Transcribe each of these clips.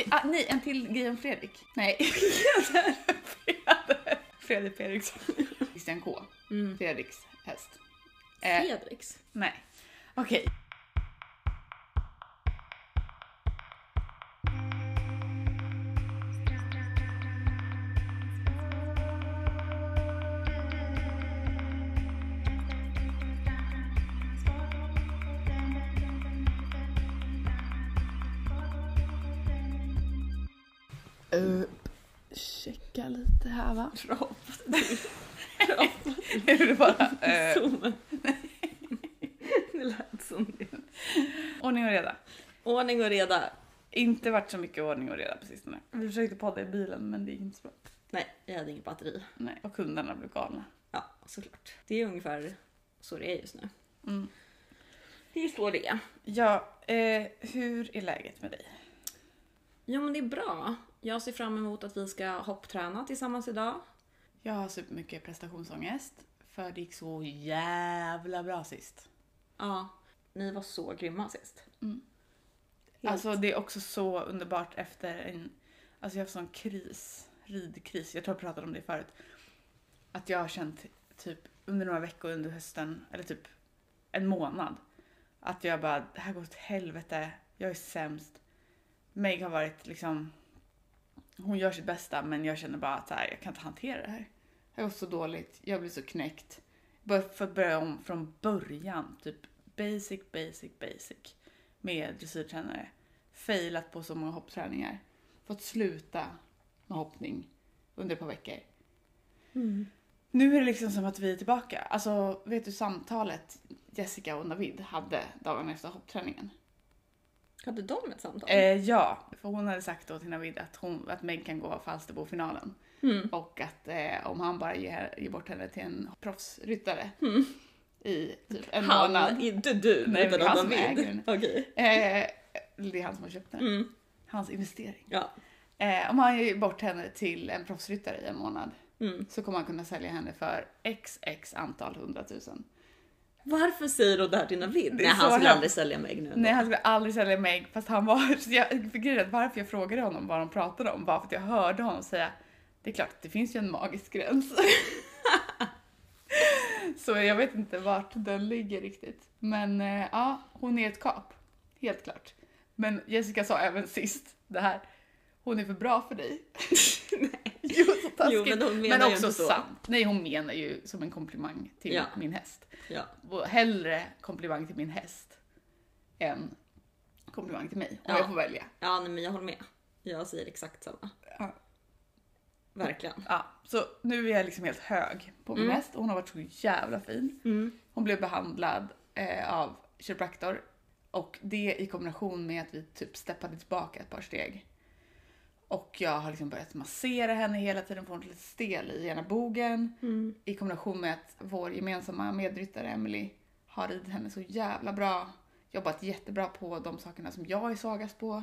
Okej, ah, nej, en till grej om Fredrik. Nej. Fredrik Eriksson. Christian K. Mm. Fredriks häst. Eh, Fredriks. nej. Okej. Här va? Är det bara... eh, det lät som det. ordning och reda. Ordning och reda. Inte varit så mycket ordning och reda på sistone. Vi försökte podda i bilen men det gick inte så bra. Nej, jag hade inget batteri. Nej, och kunderna blev galna. Ja, såklart. Det är ungefär så det är just nu. Mm. Det är så det är. Ja, eh, hur är läget med dig? Jo men det är bra. Jag ser fram emot att vi ska hoppträna tillsammans idag. Jag har supermycket prestationsångest för det gick så jävla bra sist. Ja, ni var så grymma sist. Mm. Alltså det är också så underbart efter en, alltså jag har haft sån kris, ridkris, jag tror jag pratade om det förut. Att jag har känt typ under några veckor under hösten, eller typ en månad, att jag bara, det här går åt helvete, jag är sämst. Meg har varit liksom, hon gör sitt bästa men jag känner bara att så här, jag kan inte hantera det här. Har gått så dåligt, jag blir så knäckt. Bara för att börja om från början, typ basic, basic, basic med dressyrtränare. Failat på så många hoppträningar. Fått sluta med hoppning under ett par veckor. Mm. Nu är det liksom som att vi är tillbaka. Alltså, vet du samtalet Jessica och Navid hade dagen efter hoppträningen? Hade de ett samtal? Eh, ja, för hon hade sagt då till Navid att, hon, att Meg kan gå Falsterbo-finalen. Mm. Och att eh, om han bara ger, ger bort henne till en proffsryttare Mm. i typ en Han, månad. inte du, Nej, utan han som äger den. Okej. Eh, det är han som har köpt den. Mm. Hans investering. Ja. Eh, om han ger bort henne till en proffsryttare i en månad Mm. så kommer han kunna sälja henne för xx antal hundratusen. Varför säger du det här till Navid? Nej, han skulle hem- aldrig sälja mig nu. Nej, han skulle aldrig sälja mig fast han var... Jag fick varför jag frågade honom vad de pratade om var för att jag hörde honom säga det är klart, det finns ju en magisk gräns. så jag vet inte vart den ligger riktigt. Men eh, ja, hon är ett kap. Helt klart. Men Jessica sa även sist det här. Hon är för bra för dig. taskigt. Jo, men hon menar men också så. sant. Nej, hon menar ju som en komplimang till Ja. min häst. Ja. Och hellre komplimang till min häst än komplimang till mig. Om Ja. jag får välja. Ja, nej, men jag håller med. Jag säger exakt samma. Ja. Verkligen. Ja, så nu är jag liksom helt hög på min Mm. häst och hon har varit så jävla fin. Mm. Hon blev behandlad eh, av kiropraktor och det i kombination med att vi typ steppade tillbaka ett par steg. Och jag har liksom börjat massera henne hela tiden hon är lite stel i ena bogen. Mm. I kombination med att vår gemensamma medryttare Emily har ridit henne så jävla bra. Jobbat jättebra på de sakerna som jag är svagast på.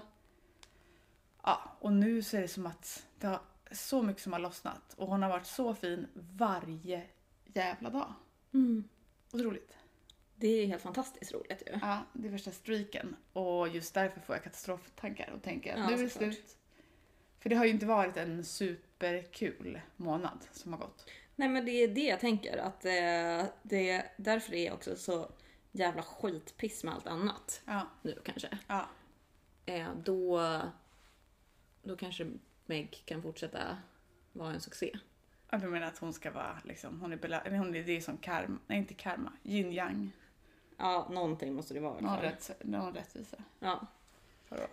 Ja, och nu så är det som att det har så mycket som har lossnat. Och hon har varit så fin varje jävla dag. Mm. Otroligt. Det är helt fantastiskt roligt ju. Ja, det är värsta streaken. Och just därför får jag katastroftankar och tänker att Ja, nu är det slut. För det har ju inte varit en superkul månad som har gått. Nej men det är det jag tänker att eh, det därför är jag också så jävla skitpiss med allt annat Ja, nu kanske. ja. Eh, då, då kanske Meg kan fortsätta vara en succé. Ja, Du menar att hon ska vara liksom, hon är, eller hon är det är som karma, nej inte karma, yin yang. Ja, någonting måste det vara. Någon, rätt, någon rättvisa. Ja.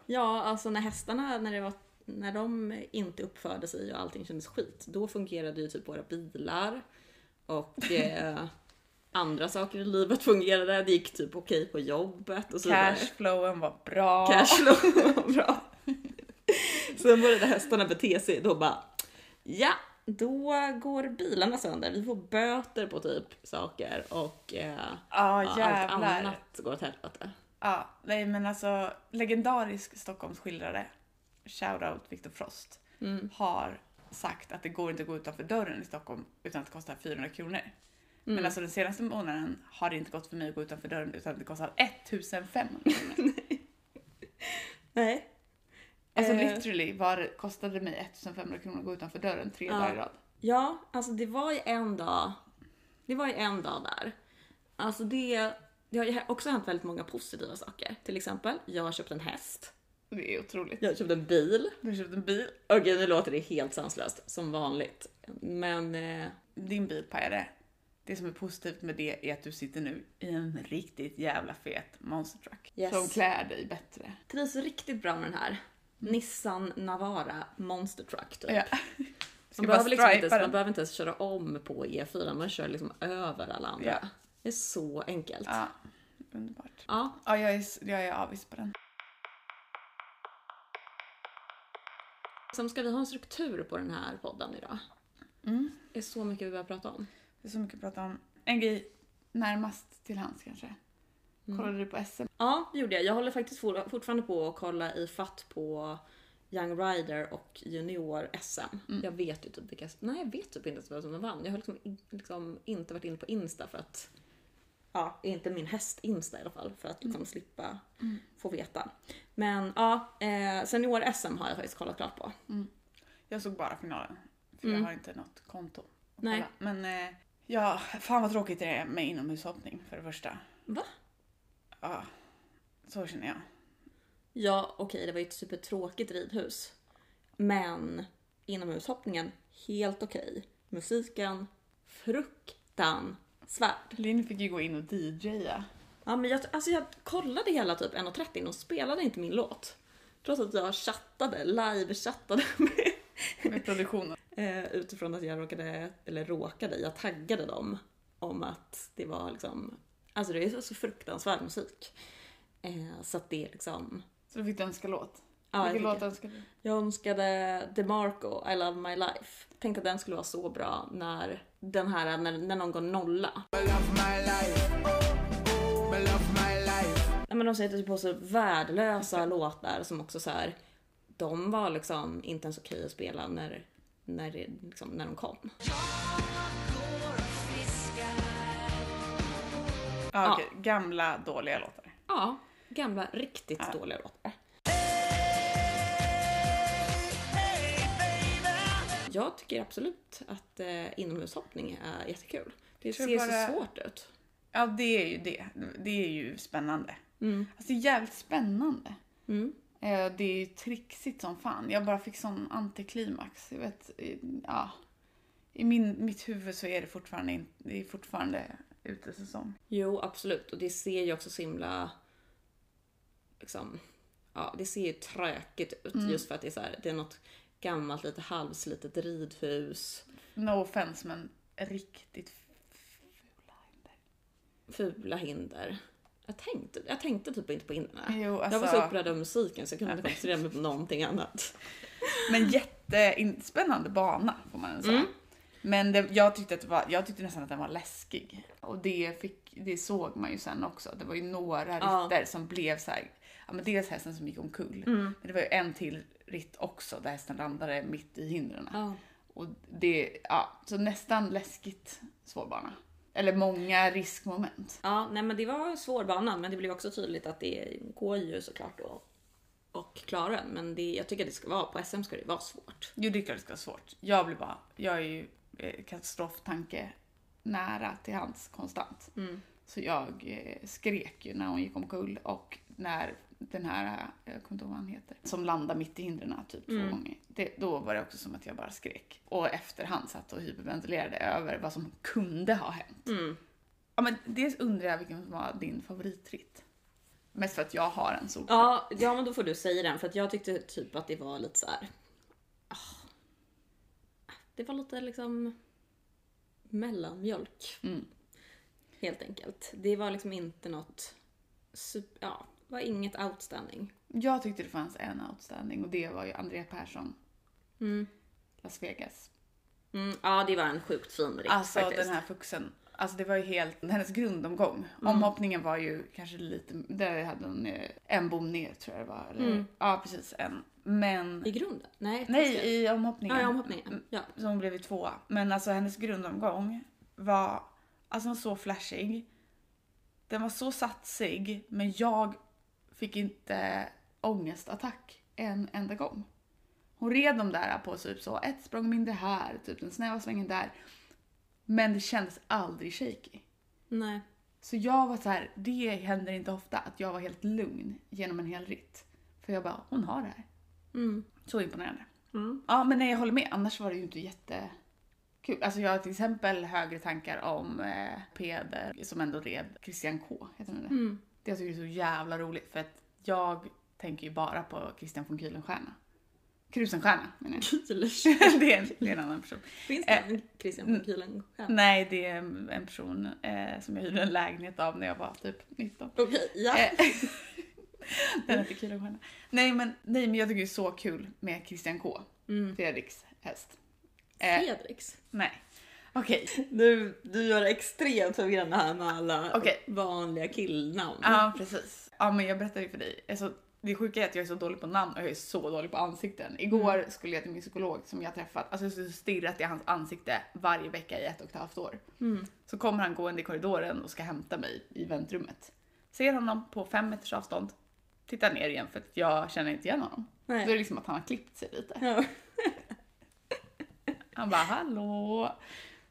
Ja, alltså när hästarna, när, det var, när de inte uppförde sig och allting kändes skit, då fungerade ju typ våra bilar och eh, andra saker i livet fungerade. Det gick typ okej på jobbet och så vidare. Cashflowen var bra. Cashflow var bra. Sen började hästarna bete sig, då bara ja, då går bilarna sönder. Vi får böter på typ saker och eh, Ja, ja, allt annat går åt helvete. Ja, nej men alltså legendarisk Stockholmsskildrare, shoutout Viktor Frost, Mm. har sagt att det går inte att gå utanför dörren i Stockholm utan att det kostar 400 kronor. Mm. Men alltså den senaste månaden har det inte gått för mig att gå utanför dörren utan att det kostar 1500 kronor. Nej. Alltså Eh. literally var, det- kostade det mig 1500 kronor att gå utanför dörren tre Ja. dagar i rad. Ja, alltså det var ju en dag. Det var ju en dag där. Alltså det, det har ju också hänt väldigt många positiva saker. Till exempel, jag har köpt en häst. Det är otroligt. Jag har köpt en bil. Du har köpt en bil. Okej, nu låter det helt sanslöst som vanligt. Men eh, Din bil pajade. Det som är positivt med det är att du sitter nu i en riktigt jävla fet monster truck. Yes. Som klär dig bättre. trivs riktigt bra med den här. Nissan Navara Monster Truck typ. Ja. Man behöver, liksom inte, man behöver inte ens köra om på E4, man kör liksom över alla andra. Ja. Det är så enkelt. Ja, underbart. Ja, Ja, jag är, jag är avis på den. Som ska vi ha en struktur på den här podden idag? Mm. Det är så mycket vi behöver prata om. Det är så mycket att prata om. En grej närmast till hands kanske. Mm. Kollade du på SM? Ja, det gjorde jag. Jag håller faktiskt for, fortfarande på att kolla i fatt på Young Rider och Junior-SM. Jag vet ju typ vilka... Nej, jag vet typ inte ens vem som vann. Jag har liksom, liksom inte varit inne på Insta för att... Ja, inte min häst-Insta i alla fall. För att liksom slippa få veta. Men ja, eh, Senior-SM har jag faktiskt kollat klart på. Jag såg bara finalen. För Mm. jag har inte något konto. Nej. Men eh, ja, fan vad tråkigt det är med inomhushoppning för det första. Va? Ja, så känner jag. Ja, okej, det var ju ett supertråkigt ridhus. Men inomhushoppningen, helt okej. Musiken, fruktansvärd. Linn fick ju gå in och DJa. Ja, men jag, alltså jag kollade hela typ 1.30 och spelade inte min låt. Trots att jag chattade, live-chattade med, med produktionen. eh, utifrån att jag råkade, eller råkade, jag taggade dem om att det var liksom, alltså det är så, så fruktansvärd musik. Eh, så att det är liksom, Så du fick du önska låt. Ja, jag, Vilken låt önskade du? jag önskade DeMarco, I love my life. Tänkte att den skulle vara så bra när den här, när, när någon går nolla. Nej, men de sätter på sig värdelösa låtar som också så här. De var liksom inte ens okej att spela när, när, det, liksom, när de kom. Ja, okej. Gamla dåliga låtar. Ja, gamla riktigt Ja. dåliga låtar. Jag tycker absolut att eh, inomhushoppning är jättekul. Det ser bara- så svårt ut. Ja, det är ju det. Det är ju spännande. Mm. Alltså jävligt spännande. Mm. Eh, Det är ju trixigt som fan. Jag bara fick sån antiklimax. Jag vet, ja. I min, mitt huvud så är det fortfarande, det är fortfarande utesäsong. Jo, absolut. Och det ser ju också så himla... Liksom, ja, det ser ju tråkigt ut Mm. just för att det är, så här, det är något gammalt, lite halvslitet ridhus. No offense men riktigt fula hinder. Fula hinder. Jag tänkte, jag tänkte typ inte på hindren. Alltså, Jag var så upprörd av musiken så jag kunde inte koncentrera mig på någonting annat. Men jättespännande bana får man säga. Mm. Men det, jag, tyckte att det var, jag tyckte nästan att den var läskig. Och det, fick, det såg man ju sen också. Det var ju några Ja. ritter som blev så här. Men dels hästen som gick omkull. Mm. Men det var ju en till ritt också där hästen landade mitt i hindren. Ja. Och det, ja, så nästan läskigt svår bana. Eller många riskmoment. ja, nej men det var en svår bana men det blev också tydligt att det går ju såklart att och klara den. Men det, jag tycker att det ska vara, på SM ska det vara svårt. Jo, det är klart det ska vara svårt. Jag blir bara, jag är ju eh, katastroftanke nära till hands konstant. Mm. Så jag eh, skrek ju när hon gick omkull och när den här, jag kommer inte ihåg vad han heter, som landade mitt i hindren typ två Mm. gånger. Det, då var det också som att jag bara skrek. Och efterhand satt och hyperventilerade över vad som kunde ha hänt. Mm. Ja, men dels undrar jag vilken som var din favoritritt. Mest för att jag har en sol. Ja, ja, men då får du säga den för att jag tyckte typ att det var lite så här. ah, Det var lite liksom mellanmjölk Mm. helt enkelt. Det var liksom inte något super, ja, var inget outstanding. Jag tyckte det fanns en outstanding och det var ju Andrea Persson, Mm. Las Vegas. Mm, ja, det var en sjukt fin ritt Alltså faktiskt. den här fuxen. Alltså det var ju helt, hennes grundomgång. Mm. Omhoppningen var ju kanske lite, där hade hon eh, en bom ner tror jag det var. Eller, Mm. Ja precis en. Men, I grunden? Nej, nej i omhoppningen. Ja, i omhoppningen. Ja. Så hon blev ju tvåa. Men alltså hennes grundomgång var, alltså var så flashig. Den var så satsig men jag fick inte ångestattack en enda gång. Hon red dem där på typ så ett språng mindre här, typ den snäva svängen där. Men det kändes aldrig shaky. Nej. Så jag var så här, det händer inte ofta att jag var helt lugn genom en hel ritt. För jag bara, hon har det här. Mm. Så imponerande. Mm. Ja men nej jag håller med, annars var det ju inte jättekul. Alltså jag har till exempel högre tankar om eh, Peder som ändå red Christian K. Heter han det? Mm. Det jag tycker är så jävla roligt för att jag tänker ju bara på Christian von Kühlenstierna. Krusenstierna menar jag. Det, är en, det är en annan person. Finns det en Christian von själv? Nej, det är en person eh, som jag hyrde en lägenhet av när jag var typ 19. Okej, ja. Eh, Den heter Kühlenstierna. Nej men, nej men jag tycker det är så kul med Christian K. Mm. Fredriks häst. Eh, Fredriks. nej. Okej. Du, du gör det extremt förvirrande här med alla Okej. vanliga killnamn. Ja precis. Ja men jag berättade ju för dig. Alltså, det sjuka är att jag är så dålig på namn och jag är så dålig på ansikten. Igår skulle jag till min psykolog som jag träffat, alltså jag har stirrat i hans ansikte varje vecka i ett och ett halvt år. Mm. Så kommer han gående i korridoren och ska hämta mig i väntrummet. Ser honom på fem meters avstånd, tittar ner igen för att jag känner inte igen honom. Då är Nej. det liksom att han har klippt sig lite. Ja. Han bara hallå.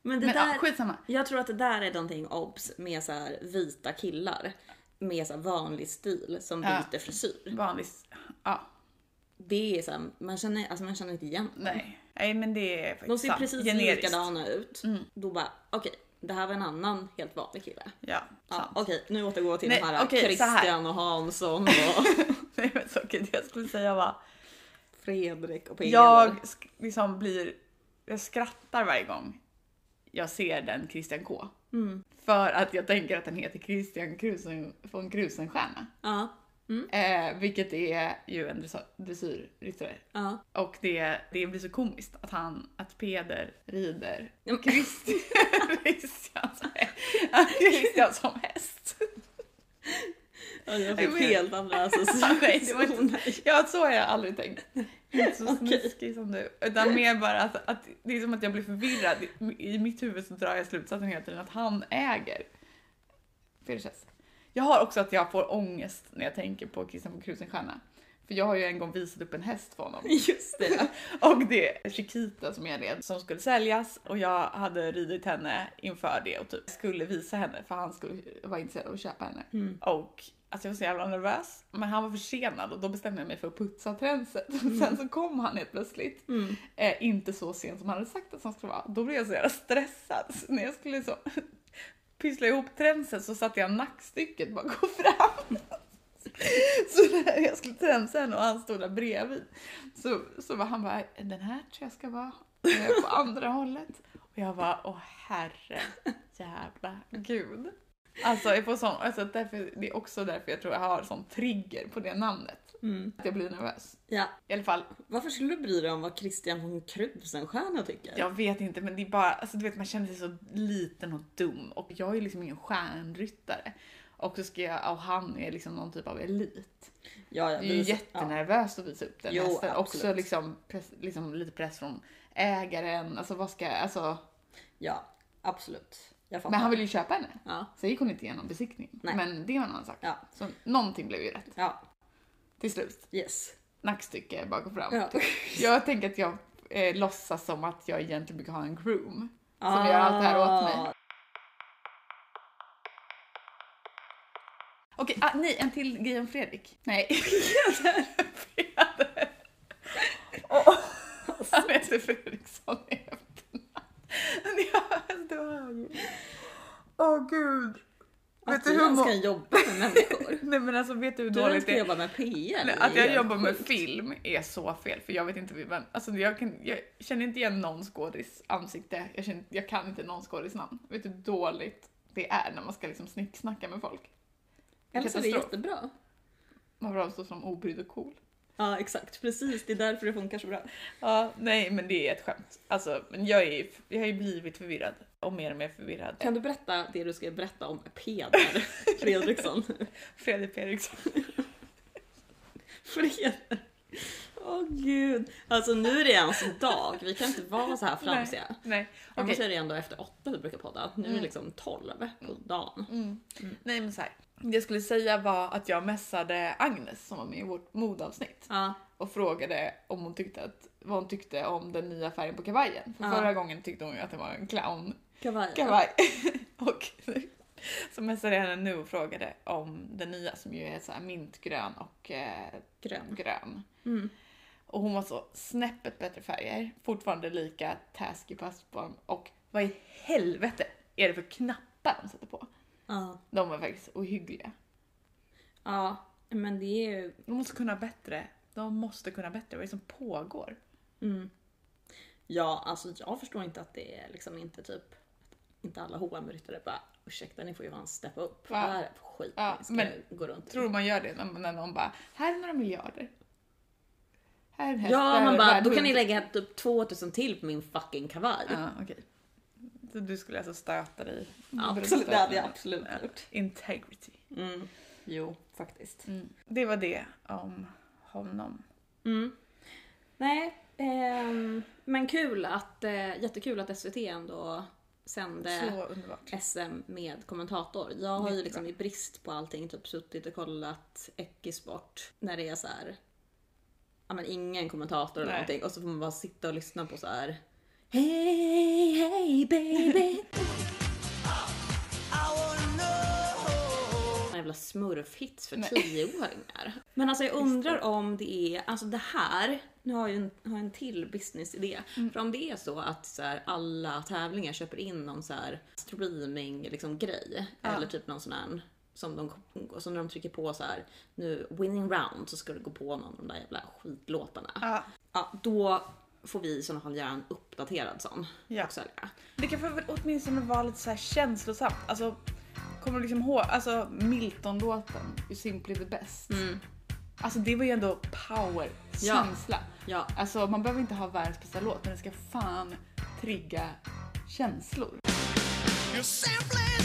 Men det Men där, ja, skitsamma. jag tror att det där är någonting obs med så här vita killar med så vanlig stil som Ja. byter frisyr. Vanlig, ja, Det är så här, man känner, alltså man känner inte igen dem. nej. Nej men det är faktiskt De ser sant. precis Generiskt. likadana ut. Mm. Då bara, okej, det här var en annan helt vanlig kille. Ja, Ja, sant. okej, nu återgår jag till Nej, de här okej, så här. Christian och Hansson och Nej men så okej, det jag skulle säga var Fredrik och Peder. Jag liksom blir, jag skrattar varje gång jag ser den Christian K. Mm. För att jag tänker att den heter Christian Krusen, von Krusenstjerna. Ja, Eh, vilket är ju en dressyrryttare. ja. Och det, det blir så komiskt att han, att Peder rider men- Christian, Christian som häst. Ja, jag fick helt andra associationer. ja, så har jag aldrig tänkt. Inte så snuskig som du. Utan mer bara att, att det är som att jag blir förvirrad. I mitt huvud så drar jag slutsatsen hela tiden att han äger häst. Jag har också att jag får ångest när jag tänker på Christian von Krusenstjerna. För jag har ju en gång visat upp en häst för honom. Just det. Och det är Chiquita som jag red som skulle säljas och jag hade ridit henne inför det och typ skulle visa henne för han skulle vara intresserad av att köpa henne. Mm. Och alltså jag var så jävla nervös. Men han var försenad och då bestämde jag mig för att putsa tränset. Mm. Sen så kom han helt plötsligt. Mm. Eh, inte så sent som han hade sagt att han skulle vara. Då blev jag så jävla stressad. Så när jag skulle så pyssla ihop tränset så satte jag nackstycket bara gå fram. Så när jag skulle tränsa henne och han stod där bredvid så, så var han bara, den här tror jag ska vara eh, på andra hållet. Och jag bara, åh herre jävla gud. Alltså, jag får sån, alltså därför, det är också därför jag tror jag har sån trigger på det namnet. Mm. Att jag blir nervös. Ja, I alla fall, varför skulle du bry dig om vad Christian von Krusenstjerna tycker? jag vet inte men det är bara, alltså du vet man känner sig så liten och dum och jag är ju liksom ingen stjärnryttare. Och så ska jag, och han är liksom någon typ av elit. ja, ja, Det är ju jättenervöst att visa upp den Jo, hästen. Också liksom, press, liksom lite press från ägaren. Alltså vad ska, alltså. Ja, ja, absolut. Men han vill ju köpa henne. Ja, Så gick hon inte igenom besiktningen. Nej. Men det var en annan sak. ja, Så någonting blev ju rätt. ja, Till slut. yes. Nackstycke bak och fram. Ja. Jag tänker att jag eh, låtsas som att jag egentligen brukar ha en groom. Som gör allt det här åt Ah. mig. Okej, ah, nej, en till grej om Fredrik. Nej. Åh, Han heter Fredriksson i efternamn. Ja, du hör ju. Åh gud. Vet Att du hur kan jobba med människor. Nej men alltså vet du hur Du dåligt ska det är? jobba med PR. Nej, Att jag jobbar med film är så fel för jag vet inte vem, alltså jag, kan, jag känner inte igen någon skådis ansikte, jag, känner, jag kan inte någon skådis namn. Vet du hur dåligt det är när man ska liksom snicksnacka med folk? Eller så är det jättebra. Man framstår som obrydd och cool. Ja, exakt. Precis. Det är därför det funkar så bra. Ja, nej men det är ett skämt. Alltså, men jag, är, jag har ju blivit förvirrad och mer och mer förvirrad. Kan du berätta det du ska berätta om Peder Fredriksson? Fredrik Eriksson. Fred. Åh gud. Alltså nu är det ens dag. Vi kan inte vara så här flamsiga. Nej, Annars okej. är det ändå efter åtta vi brukar podda. Nu är det Mm. liksom tolv på dagen. Mm. Nej men så här. Det jag skulle säga var att jag messade Agnes som var med i vårt modavsnitt Ja. och frågade om hon tyckte att, vad hon tyckte om den nya färgen på kavajen. För Ja. förra gången tyckte hon ju att det var en clown Kavaj. kavaj. och så messade jag henne nu och frågade om den nya som ju är så här mintgrön och eh, Grön. grön. Mm. Och hon var så snäppet bättre färger, fortfarande lika tasky passform och vad i helvete är det för knappar de sätter på? Ja. De var faktiskt ohyggliga. Ja, men det är ju... De måste kunna bättre. De måste kunna bättre. Vad är det som pågår? Mm. Ja, alltså jag förstår inte att det är liksom inte typ... Inte alla hm ryttare bara ursäkta ni får ju fan steppa upp. Ja. Är det för skit Ja, ska men gå runt? Tror man gör det när, när någon bara, här är några miljarder. Här är en häst Ja, man bara då kan ni hund." lägga typ 2000 till på min fucking kavaj. Ja, okej. Du skulle alltså stöta dig? Absolut, det hade jag absolut gjort. Integrity. Mm. Jo, faktiskt. Mm. Det var det om honom. Mm. Nej, ehm, men kul att, eh, jättekul att SVT ändå sände. SM med kommentator. Jag har ju liksom i brist på allting typ suttit och kollat Eckisport när det är så här. Ja men ingen kommentator eller Nej. någonting och så får man bara sitta och lyssna på så här. Hey, hey baby. jävla smurfhits för tioåringar. Men alltså jag undrar om det är, alltså det här, nu har jag en, har jag en till businessidé. Mm. För om det är så att så här, alla tävlingar köper in någon så här streaming liksom grej Ja. eller typ någon sån här som de, så när de trycker på så här nu winning round så ska det gå på någon av de där jävla skitlåtarna. Ja, Ja, då får vi i sådana fall göra en uppdaterad sån ja. och sälja. Det kan väl åtminstone vara lite så här känslosamt. Alltså, kommer du liksom ihåg alltså Milton-låten, You Simply the Best? Mm. Alltså det var ju ändå power, Ja. känsla. Ja, Alltså man behöver inte ha världens bästa låt men den ska fan trigga känslor. You're simply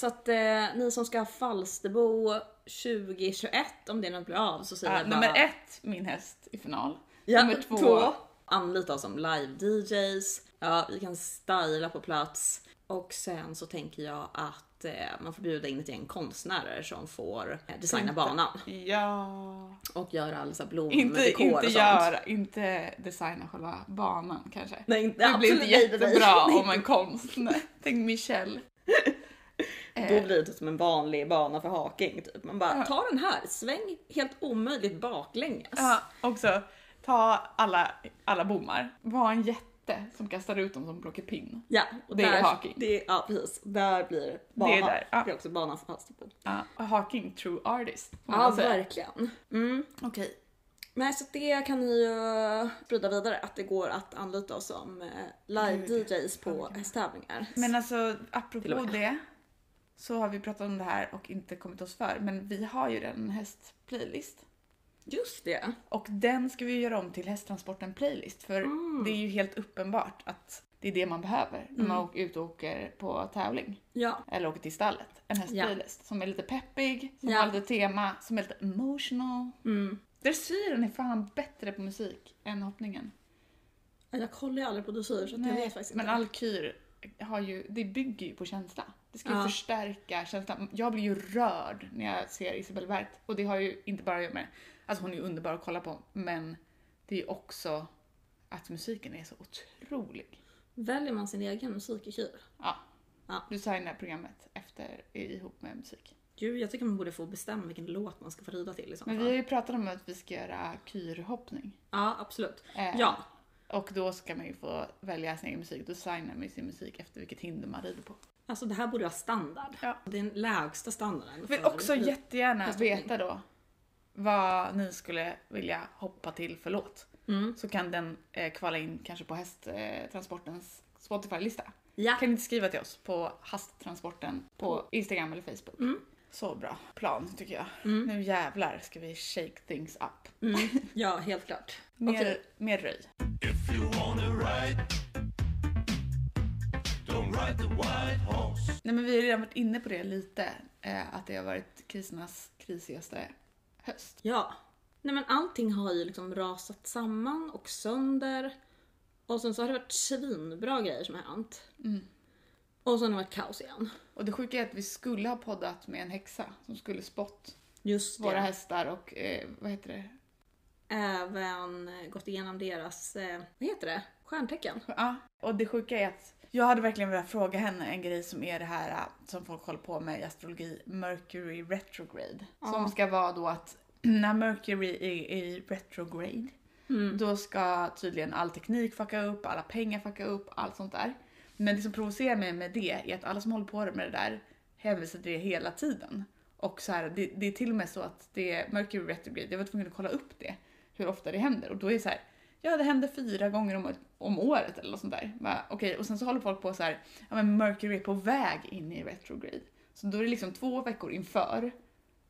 Så att eh, ni som ska ha Falsterbo 2021, om det nu blir av, så säger Ja, jag bara... nummer ett, min häst i final. Ja, nummer två, Anlita oss som live-DJs. Ja, vi kan styla på plats. Och sen så tänker jag att eh, man får bjuda in ett gäng konstnärer som får eh, designa banan. Ja. Och göra all så blom, Inte, dekor inte och sånt. göra, inte designa själva banan kanske. Nej, inte, det blir inte absolut nej, jättebra Nej. om en konstnär. Tänk Michelle. Då Eh, blir det typ som en vanlig bana för haking. Typ. Man bara, Ja. ta den här, sväng helt omöjligt baklänges. Ja, också ta alla, alla bommar. Var en jätte som kastar ut dem som plockepinn. Ja, och Det är där, haking. Det, ja, precis. Där blir banan. Det är där, ja. Det är också banan för Falsterbo. Ja, och Hawking true artist. Ja, verkligen. Mm. Okej. Nej, så det kan ni ju sprida vidare, att det går att anlita oss som eh, live-DJs på hästtävlingar. Men alltså apropå det så har vi pratat om det här och inte kommit oss för. Men vi har ju redan en hästplaylist. Just det. Och den ska vi göra om till hästtransporten playlist. För Mm. det är ju helt uppenbart att det är det man behöver när man åker ut och åker på tävling. Ja. Eller åker till stallet. En hästplaylist som är lite peppig, som Ja. har lite tema, som är lite emotional. Mm. Dressyren är fan bättre på musik än hoppningen. Jag kollar ju aldrig på dressyr så att jag vet faktiskt men inte. alkyr har ju, det bygger ju på känsla. Det ska ju Ja. förstärka känslan. Jag blir ju rörd när jag ser Isabelle Wert och det har ju inte bara att göra med, alltså hon är ju underbar att kolla på, men det är ju också att musiken är så otrolig. Väljer man sin egen musik i kul? Ja. Ja. Designar programmet efter, ihop med musik. Gud, jag tycker man borde få bestämma vilken låt man ska få rida till i så Men fall. vi har ju pratat om att vi ska göra kyrhoppning. Ja, absolut. Eh, Ja. Och då ska man ju få välja sin egen musik, designa med sin musik efter vilket hinder man rider på. Alltså det här borde vara standard. Ja. Den lägsta standarden. Vill också jättegärna hästhoppning. veta då vad ni skulle vilja hoppa till för låt. Mm. Så kan den eh, kvala in kanske på hästtransportens Spotify-lista. Ja. Kan ni inte skriva till oss på hasttransporten på Instagram eller Facebook? Mm. Så bra plan tycker jag. Mm. Nu jävlar ska vi shake things up. Mm. Ja, helt klart. Mer, Okej. mer röj. If you wanna ride, don't ride the white horse. Nej men vi har redan varit inne på det lite. Eh, att det har varit krisernas krisigaste höst. Ja. Nej men allting har ju liksom rasat samman och sönder. Och sen så har det varit svinbra grejer som har hänt. Mm. Och sen har det varit kaos igen. Och det sjuka är att vi skulle ha poddat med en häxa som skulle spott Just våra hästar och eh, vad heter det? Även gått igenom deras, eh, vad heter det? Stjärntecken. Ja, och det sjuka är att jag hade verkligen velat fråga henne en grej som är det här äh, som folk håller på med i astrologi, Mercury retrograde. Ja. Som ska vara då att när Mercury är i retrograde, Mm. då ska tydligen all teknik fucka upp, alla pengar fucka upp, allt sånt där. Men det som provocerar mig med det är att alla som håller på med det där hänvisar till det hela tiden. Och så här, det, det är till och med så att det är Mercury retrograde, jag var tvungen att kolla upp det, hur ofta det händer. Och då är det så här, ja det händer fyra gånger om, om året eller något sånt där. Bara, Okej, och sen så håller folk på så här, ja men Mercury är på väg in i retrograde. Så då är det liksom två veckor inför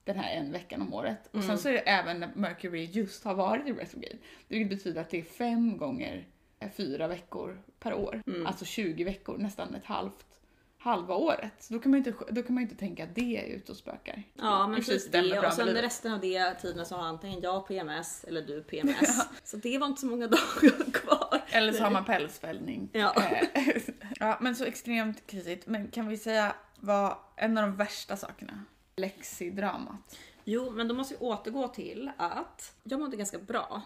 den här en veckan om året. Och sen så är det även när Mercury just har varit i retrograde. Vilket betyder att det är fem gånger eh, fyra veckor per år. Alltså 20 veckor, nästan ett halvt halva året. Så då kan man inte, då kan man inte tänka att det är ute och spökar. Ja men stämmer det och sen resten av det tiden så har antingen jag PMS eller du PMS. Så det var inte så många dagar kvar. Eller så har man pälsfällning. Ja. Eh, ja, men så extremt krisigt. Men kan vi säga vad en av de värsta sakerna? Lexidramat. Jo, men då måste vi återgå till att jag mådde ganska bra.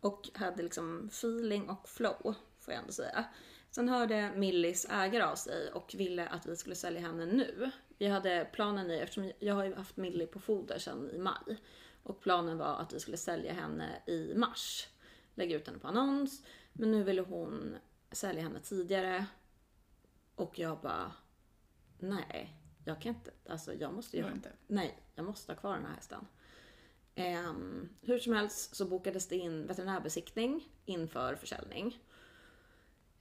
Och hade liksom feeling och flow, får jag ändå säga. Sen hörde Millis ägare av sig och ville att vi skulle sälja henne nu. Vi hade planen i, eftersom jag har ju haft Millie på foder sedan i maj. Och planen var att vi skulle sälja henne i mars. Lägga ut henne på annons. Men nu ville hon sälja henne tidigare. Och jag bara, nej, jag kan inte, alltså jag måste ju inte. Nej, jag måste ha kvar den här hästen. Ehm, hur som helst så bokades det in veterinärbesiktning inför försäljning.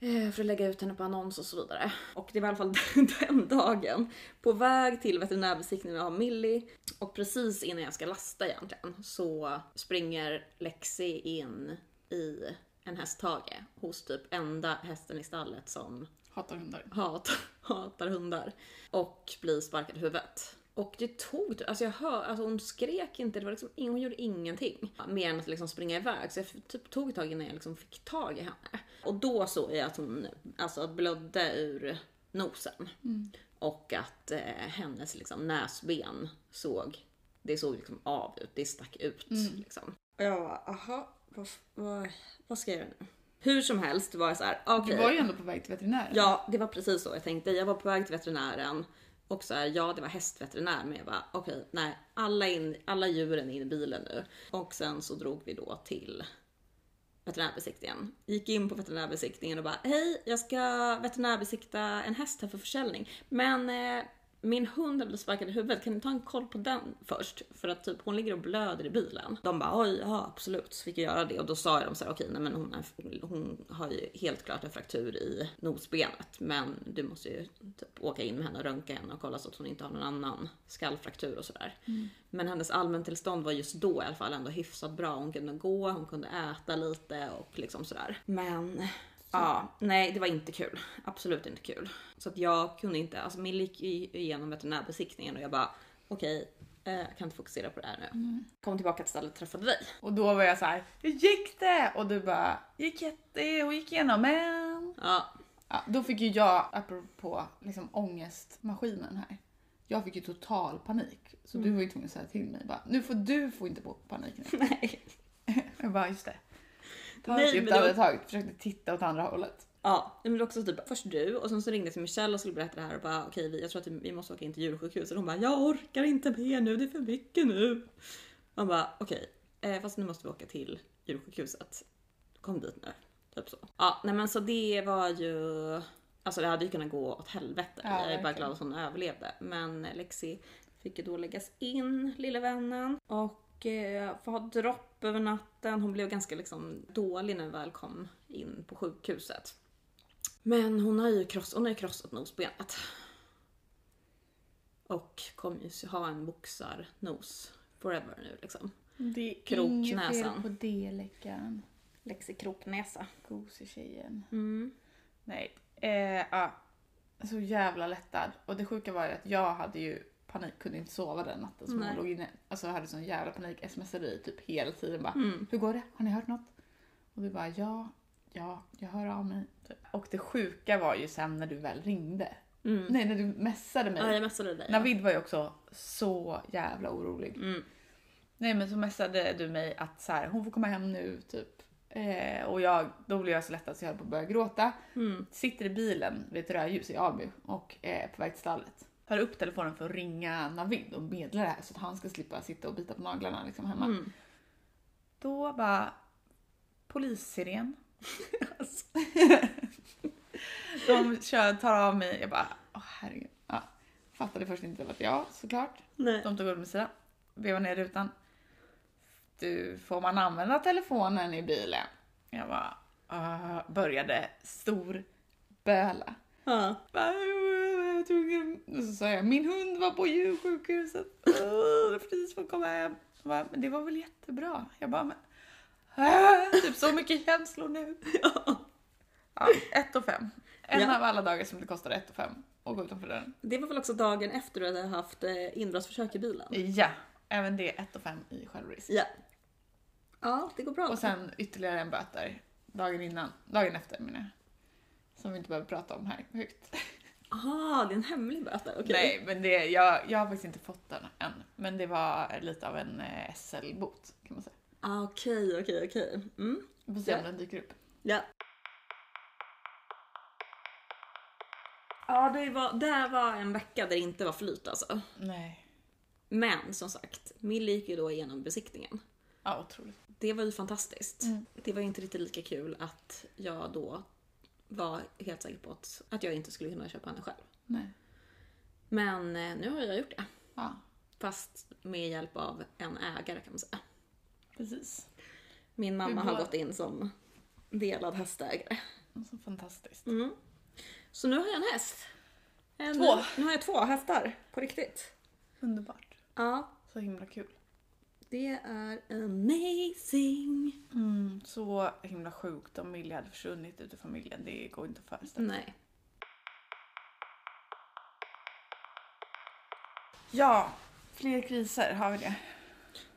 Eh, för att lägga ut henne på annons och så vidare. Och det var i alla fall den dagen. På väg till veterinärbesiktningen av Millie. Och precis innan jag ska lasta egentligen så springer Lexi in i en hästhage hos typ enda hästen i stallet som Hatar hundar. hat, hatar hundar. Och blir sparkad i huvudet. Och det tog, alltså jag hör, alltså hon skrek inte, det var liksom, hon gjorde ingenting. Mer än att liksom springa iväg. Så jag typ tog ett tag innan jag liksom fick tag i henne. Och då såg jag att hon alltså, blödde ur nosen. Och att eh, hennes liksom, näsben såg, det såg liksom av ut, det stack ut. Liksom. Och jag bara, aha, vad, vad, vad ska jag göra nu? Hur som helst var jag så här, okej. Du var ju ändå på väg till veterinären. Ja, det var precis så jag tänkte. Jag var på väg till veterinären och så här, ja, det var hästveterinär, men jag bara okej, nej, alla, in, alla djuren in i bilen nu. Och sen så drog vi då till veterinärbesiktningen. Gick in på veterinärbesiktningen och bara hej, jag ska veterinärbesikta en häst här för försäljning. Men eh, min hund har blivit sparkad i huvudet, kan ni ta en koll på den först? För att typ hon ligger och blöder i bilen. De bara oj, ja absolut, så fick jag göra det. Och då sa de så här, okej nej men hon, är, hon har ju helt klart en fraktur i nosbenet. Men du måste ju typ åka in med henne och röntga henne och kolla så att hon inte har någon annan skallfraktur och sådär. Men hennes allmäntillstånd var just då i alla fall ändå hyfsat bra. Hon kunde gå, hon kunde äta lite och liksom sådär. Men Ja, nej det var inte kul. Absolut inte kul. Så att jag kunde inte, alltså Millie gick igenom veterinärbesiktningen och jag bara okej, eh, jag kan inte fokusera på det här nu. Kom tillbaka till stallet och träffade dig. Och då var jag så här, hur gick det? Och du bara, gick jätte, och gick igenom men... Ja, Ja, då fick ju jag, apropå liksom ångestmaskinen här, jag fick ju total panik. Så du var ju tvungen att säga till mig bara, nu får du få inte på panik nu. nej. Jag bara, just det. Nej, men det var- försökte titta åt andra hållet. Ja, men det var också typ först du och sen så ringde jag till Michelle och skulle berätta det här och bara okej, vi jag tror att vi måste åka in till djursjukhuset. Och hon bara jag orkar inte mer nu, det är för mycket nu. Man bara okej, eh, fast nu måste vi åka till djursjukhuset. Kom dit nu. Typ så. Ja, nej men så det var ju Alltså det hade ju kunnat gå åt helvete. Ja, jag är bara verkligen. glad att hon överlevde. Men Lexi fick ju då läggas in, lilla vännen. Och eh, få ha dropp över natten. Hon blev ganska liksom dålig när vi väl kom in på sjukhuset. Men hon har ju, kross, hon har ju krossat nosbenet. Och kommer ju ha en boxarnos forever nu liksom. Det är Kroknäsan. inget fel på det läckan. Lexi kroknäsa. Gosetjejen. Mm. Nej, eh, ja. Så jävla lättad. Och det sjuka var ju att jag hade ju panik, kunde inte sova den natten Nej. hon låg inne. Alltså jag hade sån jävla panik, smsade dig typ hela tiden bara Mm. Hur går det? Har ni hört något? Och du bara ja. ja, jag hör av mig. Typ. Och det sjuka var ju sen när du väl ringde. Mm. Nej, när du messade mig. Ja, jag messade dig. Navid var ju också så jävla orolig. Mm. Nej men så messade du mig att så här, hon får komma hem nu typ. Eh, och jag, då blev jag så lättad så jag höll på att börja gråta. Mm. Sitter i bilen vid ett rödljus i Alby och är på väg till stallet. Tar upp telefonen för att ringa Navid och meddela det här så att han ska slippa sitta och bita på naglarna liksom hemma. Mm. Då bara polissiren. De kör, tar av mig, jag bara åh herregud. Ja. Fattade först inte att det var jag såklart. Nej. De tog upp min sida, vevade ner rutan. Du, får man använda telefonen i bilen? Jag bara, uh, började stor böla. Ja. Bara, "Jag var tvungen." Och så sa jag, min hund var på djursjukhuset. Det är precis fått komma hem. Bara, men det var väl jättebra? Jag bara, men... Uh, typ så mycket känslor nu. Ja, ett och fem. En Ja. av alla dagar som det kostade ett och fem att gå utanför dörren. Det var väl också dagen efter du hade haft eh, inbrottsförsök i bilen? Ja, även det ett och fem i självrisk. Ja. Ja, det går bra. Och sen ytterligare en böter dagen innan, dagen efter menar jag. Som vi inte behöver prata om här högt. Aha, det är en hemlig böter. Okej. Nej, men det, jag, jag har faktiskt inte fått den än. Men det var lite av en eh, SL-bot kan man säga. Ah, Okej, okej, okej. Mm. Vi får se om den dyker upp. Ja. Ja, det var, det var en vecka där det inte var flyt alltså. Nej. Men som sagt, Millie gick ju då igenom besiktningen. Ja, otroligt. Det var ju fantastiskt. Mm. Det var inte riktigt lika kul att jag då var helt säker på att, att jag inte skulle kunna köpa henne själv. Nej. Men eh, nu har jag gjort det. Ja, Fast med hjälp av en ägare kan man säga. precis. Min mamma har gått in som delad hästägare. Så fantastiskt. Mm. Så nu har jag en häst. En, Två. Nu har jag två hästar, på riktigt. Underbart. Ja, Så himla kul. Det är amazing. Mm, så himla sjukt om Millie hade försvunnit ut ur familjen. Det går inte att föreställa sig. Nej. Ja, fler kriser har vi det.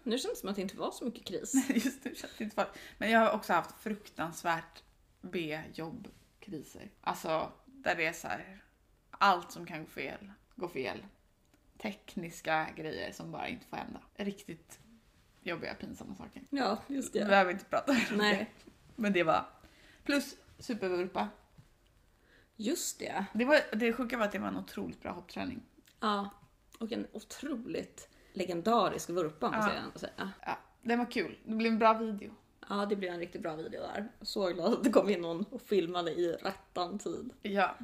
Nu känns det som att det inte var så mycket kris. Just nu känns det inte farligt. Men jag har också haft fruktansvärt B-jobbkriser. Alltså, där det är så här. Allt som kan gå fel, går fel. Tekniska grejer som bara inte får hända. Riktigt jobbiga, pinsamma saker. Ja, just Vi det. behöver inte prata om det. Men det var... Plus supervurpa. just det. Det, var, det sjuka var att det var en otroligt bra hoppträning. Ja, och en otroligt legendarisk vurpa måste Ja. jag ändå säga. Ja, den var kul. Det blev en bra video. Ja, det blev en riktigt bra video där. Så glad att det kom in någon och filmade i rättan tid. Ja.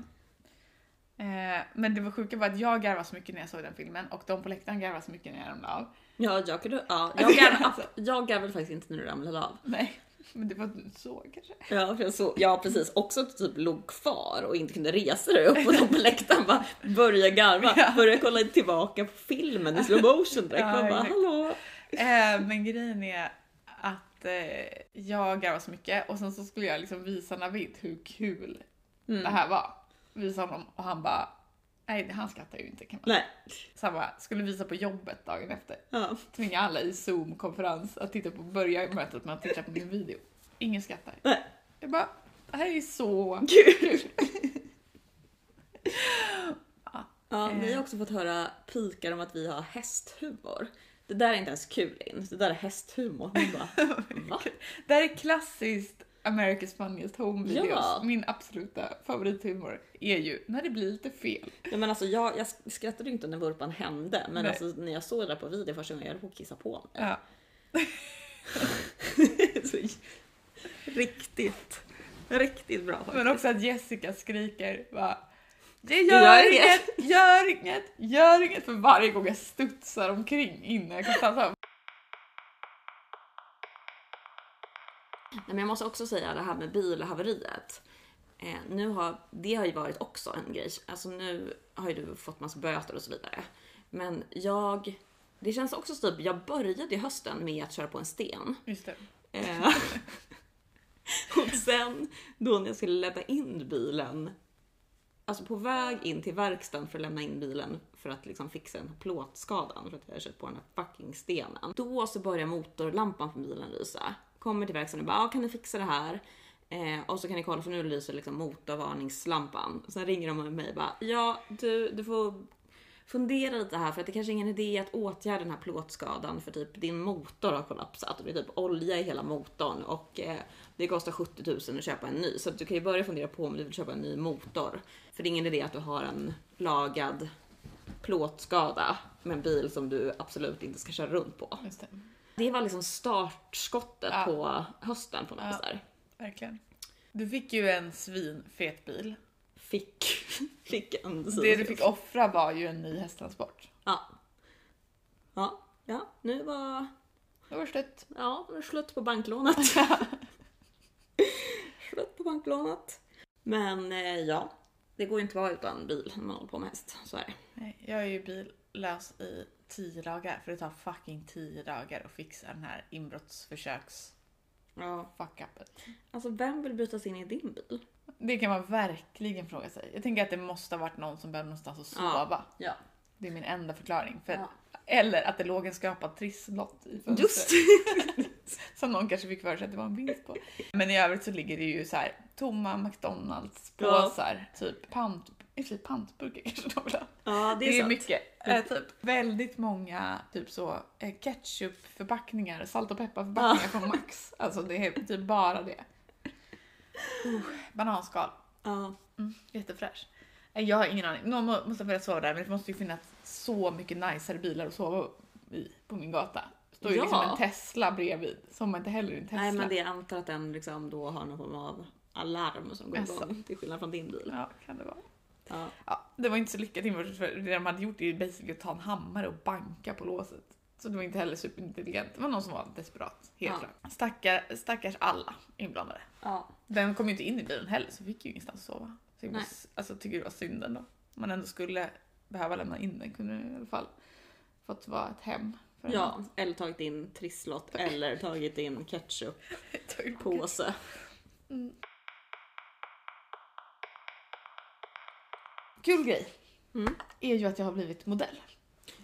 Eh, men det var sjuka var att jag garvade så mycket när jag såg den filmen och de på läktaren garvade så mycket när jag ramlade av. Ja, jag kunde... Ja, jag garvade, jag garvade faktiskt inte när du ramlade av. Nej, men det var du såg kanske. Ja, för jag så, ja precis. Också typ låg kvar och inte kunde resa dig upp och de på läktaren bara började garva. Ja. Började kolla tillbaka på filmen i slow motion direkt. Ja, Man bara hallå. Eh, men grejen är att eh, jag garvade så mycket och sen så skulle jag liksom visa Navid hur kul Mm. det här var. Visa honom och han bara Nej, han skrattar ju inte kan man Nej. Så han bara, skulle visa på jobbet dagen efter. Ja. Tvinga alla i zoom-konferens att titta på, börja mötet med att titta på min video. Ingen skrattar. Nej. Jag bara, det här är så Kul. Ja. Ja, vi Eh. har också fått höra pikar om att vi har hästhumor. Det där är inte ens kul in. Det där är hästhumor. Man bara, va? Det här är klassiskt America's Funniest Home Videos. Ja. Min absoluta favorithumor är ju när det blir lite fel. Ja, men alltså, jag, jag skrattade ju inte när vurpan hände, men Nej. alltså, när jag såg det där på video första gången jag höll på att kissa på mig. Ja. Riktigt, riktigt bra faktiskt. Men också att Jessica skriker bara det Gör gör inget." inget, gör inget, gör inget för varje gång jag studsar omkring innan jag kan stanna. Nej, men jag måste också säga det här med bilhaveriet. Eh, nu har, det har ju varit också en grej. Alltså nu har ju du fått massa böter och så vidare. Men jag, det känns också så typ, jag började i hösten med att köra på en sten. Just det. Eh, och sen då när jag skulle lämna in bilen, alltså på väg in till verkstaden för att lämna in bilen för att liksom fixa den här plåtskadan för att jag hade kört på den här fucking stenen. Då så börjar motorlampan på bilen lysa. Kommer till verkstaden och bara, ah, kan ni fixa det här? Eh, och så kan ni kolla för nu lyser liksom motorvarningslampan. Sen ringer de mig och bara ja du, du får fundera lite här för att det kanske är ingen idé att åtgärda den här plåtskadan för typ din motor har kollapsat och det är typ olja i hela motorn och eh, det kostar 70 000 att köpa en ny. Så att du kan ju börja fundera på om du vill köpa en ny motor. För det är ingen idé att du har en lagad plåtskada med en bil som du absolut inte ska köra runt på. Just det. Det var liksom startskottet Ja. på hösten på något Ja. vis där. Verkligen. Du fick ju en svinfet bil. Fick, fick en Det du fick offra var ju en ny hästtransport. Ja. Ja, ja, nu var, Det var slut. ja, nu är det slut på banklånet. slut på banklånet. Men eh, ja, det går ju inte att vara utan bil när man håller på med häst. Så är det. Nej, jag är ju billös i tio dagar för det tar fucking tio dagar att fixa den här inbrottsförsöks Ja. fuck-upet. Alltså vem vill bryta sig in i din bil? Det kan man verkligen fråga sig. Jag tänker att det måste ha varit någon som behövde någonstans att Ja. sova. Ja. Det är min enda förklaring. För Ja. Eller att det låg en skrapad trisslott i fönstret. Just Som någon kanske fick för sig att det var en vinst på. Men i övrigt så ligger det ju så här tomma McDonalds påsar, typ pant, i och för sig pantburkar kanske de vill ha. Ja, det Det är, är, sant. mycket. Eh, typ väldigt många typ så eh, ketchupförpackningar, salt och pepparförpackningar från Max. Alltså det är typ bara det. Uh, bananskal. Ja. Mm, jättefräsch. Eh, Jag har ingen aning. Någon må- måste ha velat sova där men det måste ju finnas så mycket najsare bilar att sova i på min gata. Står ju Ja. liksom en Tesla bredvid. Som inte heller i en Tesla. Nej men det antar att den liksom då har någon form av alarm som går igång till skillnad från din bil. Ja, kan det vara. Ja. Ja, det var inte så lyckat inbrott för det de hade gjort är basically att ta en hammare och banka på låset. Så det var inte heller superintelligent. Det var någon som var desperat. Helt Ja. klart. Stackar, stackars alla inblandade. Ja. Den kom ju inte in i bilen heller så fick ju ingenstans att sova. Så jag måste, alltså, tycker det var synd ändå. Man ändå skulle behöva lämna in den kunde i alla fall fått vara ett hem. Ja, eller tagit in trisslott eller tagit in ketchuppåse. Påse. Kul grej Mm. är ju att jag har blivit modell.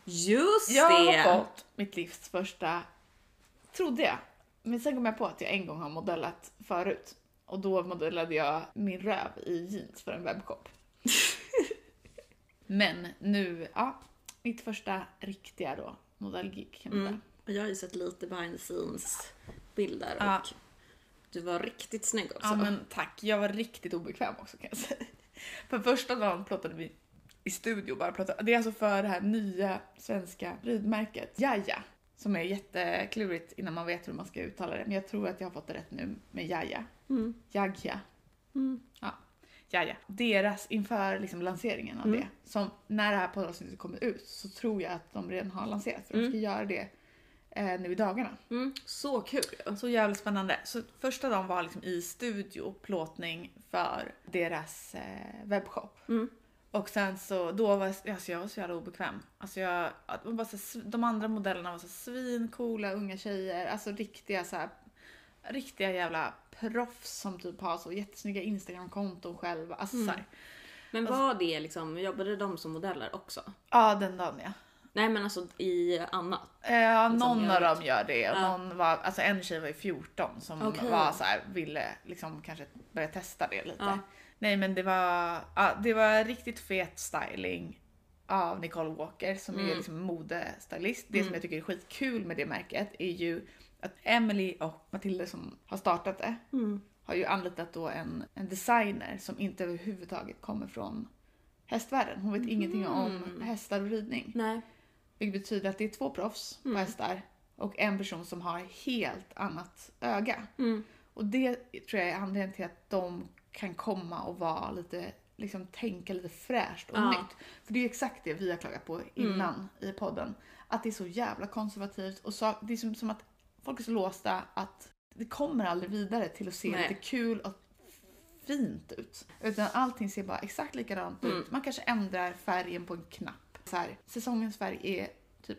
Just Jag det! har fått mitt livs första, trodde jag. Men sen kom jag på att jag en gång har modellat förut. Och då modellade jag min röv i jeans för en webbshop. Men nu, ja, mitt första riktiga då modellgig kan man Mm. säga. Jag har ju sett lite behind the scenes bilder Ja. och du var riktigt snygg också. Ja men tack, jag var riktigt obekväm också kan jag säga. För första dagen plåtade vi i studio bara plåtade. Det är alltså för det här nya svenska ridmärket Jaja. Som är jätteklurigt innan man vet hur man ska uttala det. Men jag tror att jag har fått det rätt nu med Jaja. Mm. Jagja. Mm. Ja. Jaja. Deras inför liksom lanseringen av Mm. det. Som när det här poddavsnittet kommer ut så tror jag att de redan har lanserat. För de ska göra det eh, nu i dagarna. Mm. Så kul. Så jävligt spännande. Så första dagen var liksom i studio, plåtning för deras eh, webbshop. Mm. Och sen så, då var jag, alltså jag var så jävla obekväm. Alltså jag, bara så, de andra modellerna var så svincoola unga tjejer, alltså riktiga så här, riktiga jävla proffs som typ har så jättesnygga Instagram-konton själva. Alltså Mm. Men var det liksom, jobbade de som modeller också? ja den dagen ja. Nej men alltså i annat? Eh, Ja, Liksom någon av dem gör det. Ja. någon var, alltså en tjej var ju 14 som Okej. var så här, ville liksom kanske börja testa det lite. Ja. Nej men det var, ja, det var riktigt fet styling av Nicole Walker som är Mm. liksom modestylist. Det Mm. som jag tycker är skitkul med det märket är ju att Emily och Matilda som har startat det Mm. har ju anlitat då en, en designer som inte överhuvudtaget kommer från hästvärlden. Hon vet ingenting om Mm. hästar och ridning. Nej. Vilket betyder att det är två proffs på Mm. hästar och en person som har helt annat öga. Mm. Och det tror jag är anledningen till att de kan komma och vara lite, liksom tänka lite fräscht och Ja. nytt. För det är ju exakt det vi har klagat på innan i podden. Att det är så jävla konservativt och så, det är som, som att folk är så låsta att det kommer aldrig vidare till att se Nej. lite kul och fint ut. Utan allting ser bara exakt likadant Mm. ut. Man kanske ändrar färgen på en knapp. Så här, säsongens färg är typ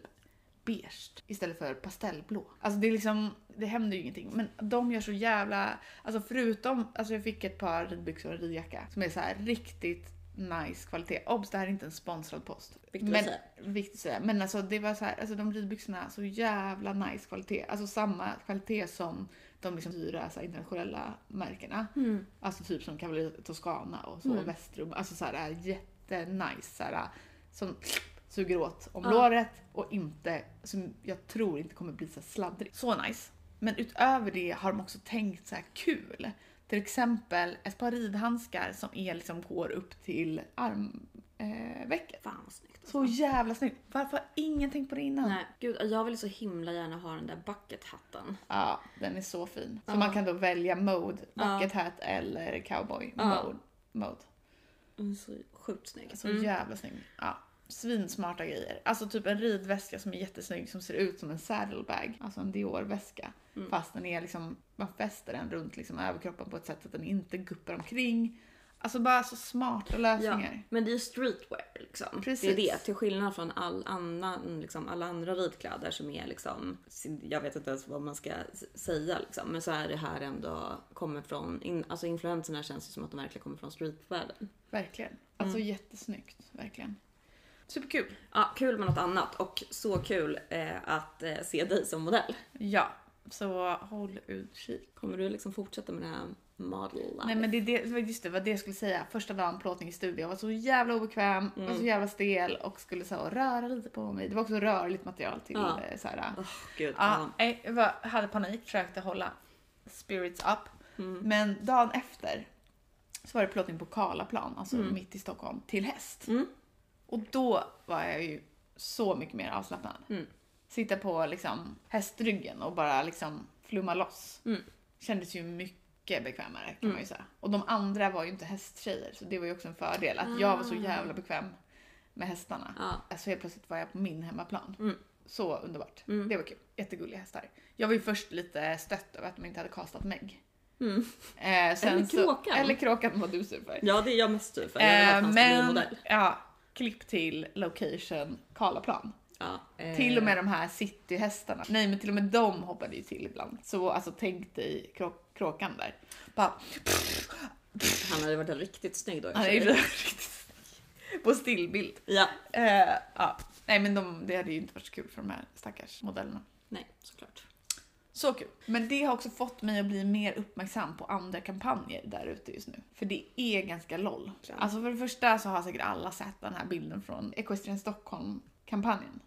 beige istället för pastellblå. Alltså det är liksom, det händer ju ingenting. Men de gör så jävla, alltså förutom, alltså jag fick ett par ridbyxor och en ridjacka som är så här riktigt nice kvalitet. Obs, det här är inte en sponsrad post. Viktigt att men, säga. Viktigt att säga. Men alltså det var så här, alltså de ridbyxorna, så jävla nice kvalitet. Alltså samma kvalitet som de liksom dyra så här, internationella märkena. Mm. Alltså typ som Cavalry Toscana och så, Vestrum. Alltså så här jättenice så här, som suger åt om Ja. låret och inte, som jag tror inte kommer bli så sladdrig. Så nice. Men utöver det har de också tänkt så här kul. Till exempel ett par ridhandskar som är liksom går upp till armvecket. Eh. Fan vad snyggt. alltså. så jävla snyggt. Varför har ingen tänkt på det innan? Nej, gud, jag vill så himla gärna ha den där bucket-hatten. Ja, den är så fin. Så Ja. man kan då välja mode, bucket hat eller cowboy Ja. mode. mode. Mm, Så sjukt snygg. Så jävla snygg. Ja. Svinsmarta grejer. Alltså typ en ridväska som är jättesnygg som ser ut som en saddlebag. Alltså en Dior-väska. Mm. Fast den är liksom, man fäster den runt liksom överkroppen på ett sätt att den inte guppar omkring. Alltså bara så smarta Ja, lösningar. men det är ju streetwear liksom. Precis. Det är det. Till skillnad från all annan, liksom, alla andra ridkläder som är liksom, jag vet inte ens vad man ska säga liksom. Men så är det här ändå kommer från, in, alltså influenserna känns ju som att de verkligen kommer från streetvärlden. Verkligen. Alltså Mm. jättesnyggt. Verkligen. Superkul. Ja, kul med något annat och så kul eh, att eh, se dig som modell. Ja, så håll utkik. Kommer du liksom fortsätta med det här model life? Nej men det, det, var just det, vad det jag skulle säga. Första dagen plåtning i studio, jag var så jävla obekväm, var Mm. så jävla stel och skulle så röra lite på mig. Det var också rörligt material till Ja. eh, så här. Åh, gud. Ja, Ja. nej, jag var, hade panik, försökte hålla spirits up. Mm. Men dagen efter så var det plåtning på Karlaplan, alltså mitt i Stockholm, till häst. Mm. Och då var jag ju så mycket mer avslappnad. Mm. Sitta på liksom hästryggen och bara liksom flumma loss. Mm. Kändes ju mycket bekvämare kan man ju säga. Och de andra var ju inte hästtjejer så det var ju också en fördel att jag var så jävla bekväm med hästarna. Ja. Alltså helt plötsligt var jag på min hemmaplan. Mm. Så underbart. Mm. Det var kul. Jättegulliga hästar. Jag var ju först lite stött över att de inte hade kastat Meg. Mm. Eh, Eller kråkan. Så, eller kråkan var du sur för. ja, det är jag mest sur för. Jag Eh, men, ja, klipp till location Karlaplan. Ja, eh, Till och med de här cityhästarna. Nej men till och med de hoppade ju till ibland. Så alltså tänk dig krå kråkan där. Bara, Han hade varit riktigt snygg då. han sig. riktigt På stillbild. Ja, Eh, ja. Nej men de, det hade ju inte varit så kul för de här stackars modellerna. nej, såklart. Så kul. Men det har också fått mig att bli mer uppmärksam på andra kampanjer där ute just nu. För det är ganska LOL. Ja. Alltså för det första så har säkert alla sett den här bilden från Equestrian Stockholm-kampanjen.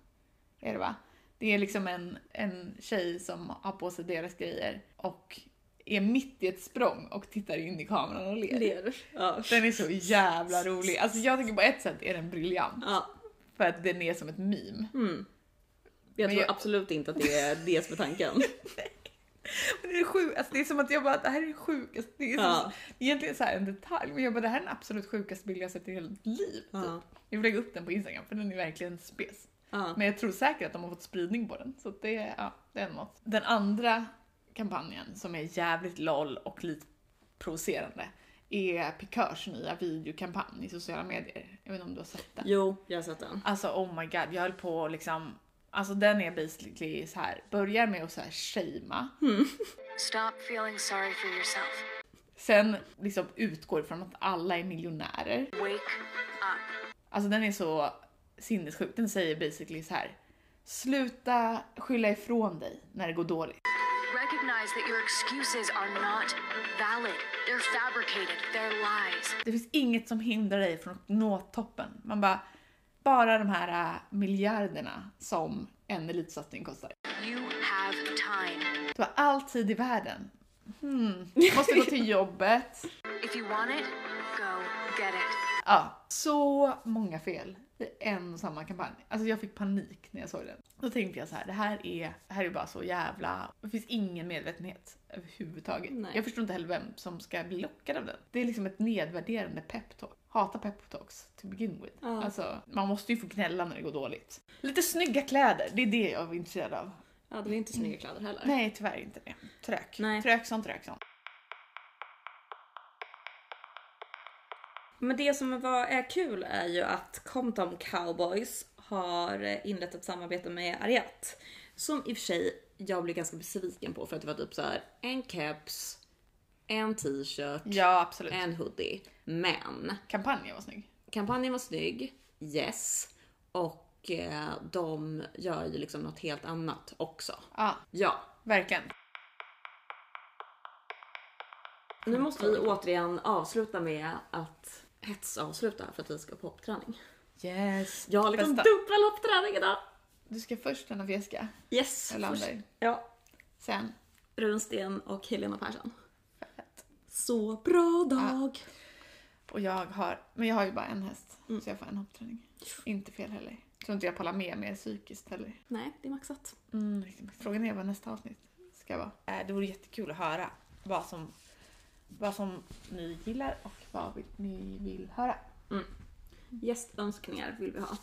Är det va? Det är liksom en, en tjej som har på sig deras grejer och är mitt i ett språng och tittar in i kameran och ler. Ler. Ja. Den är så jävla rolig. Alltså jag tycker på ett sätt är den briljant. ja. För att den är som ett meme. Mm. Jag tror jag- absolut inte att det är det som är tanken. Det är sjukt, alltså det är som att jag bara, det här är det sjukaste. Det är Ja. egentligen så här en detalj, men jag bara, det här är den absolut sjukaste bild jag sett i hela mitt liv. Typ. Ja. Jag vill lägga upp den på Instagram för den är verkligen spes. Ja. Men jag tror säkert att de har fått spridning på den. Så det, ja, det är något. Den andra kampanjen som är jävligt LOL och lite provocerande är Pikörs nya videokampanj i sociala medier. Jag vet inte om du har sett den? Jo, jag har sett den. Alltså oh my god, jag höll på liksom Alltså den är basically så här. börjar med att så här shamea. Stop feeling sorry for yourself. Sen liksom utgår från att alla är miljonärer. Wake up. Alltså den är så sinnessjuk. Den säger basically så här. Sluta skylla ifrån dig när det går dåligt. Recognize that your excuses are not valid. They're fabricated. They're lies. Det finns inget som hindrar dig från att nå toppen. Man bara, bara de här äh, miljarderna som en elitsatsning kostar. You have time. Du har all tid i världen. Hmm. Måste gå till jobbet. If you want it, go get it. Ja, så många fel i en och samma kampanj. Alltså jag fick panik när jag såg den. Då tänkte jag så här, det här är, det här är bara så jävla... Det finns ingen medvetenhet överhuvudtaget. Nej. Jag förstår inte heller vem som ska bli lockad av den. Det är liksom ett nedvärderande peptalk. Hata peptalks to begin with. Ja. Alltså, man måste ju få gnälla när det går dåligt. Lite snygga kläder, det är det jag är intresserad av. Ja, det var inte snygga kläder heller. Nej, tyvärr inte det. Trök. Nej. Trök som trök som. Men det som var, är kul är ju att Compton Cowboys har inlett ett samarbete med Ariat. Som i och för sig jag blev ganska besviken på för att det var typ så här en keps, en t-shirt, Ja, absolut. en hoodie. Men Kampanjen var snygg. kampanjen var snygg, yes. Och eh, de gör ju liksom något helt annat också. Ja, Ja, verkligen. nu måste vi återigen avsluta med att hetsavsluta för att vi ska på hoppträning. Yes. Jag har liksom dubbel hoppträning idag. Du ska först träna fjäska. Yes. Först. Ja. Sen. Runsten och Helena Persson. Så bra dag. Och jag har, men jag har ju bara en häst. Så jag får en hoppträning. Inte fel heller. Tror inte jag pallar med mer psykiskt heller. Nej, det är maxat. Mm. Frågan är vad nästa avsnitt ska vara. Eh, Det vore jättekul att höra vad som, vad som ni gillar och vad vi- ni vill höra. Gästönskningar vill vi ha.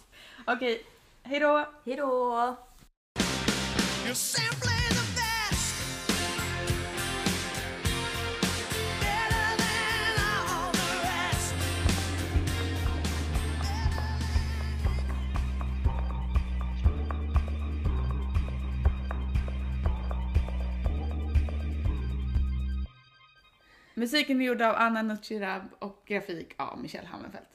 Okej, hejdå! Hejdå! Musiken är gjord av Anna Nucirab och grafik av Michelle Hammenfeldt.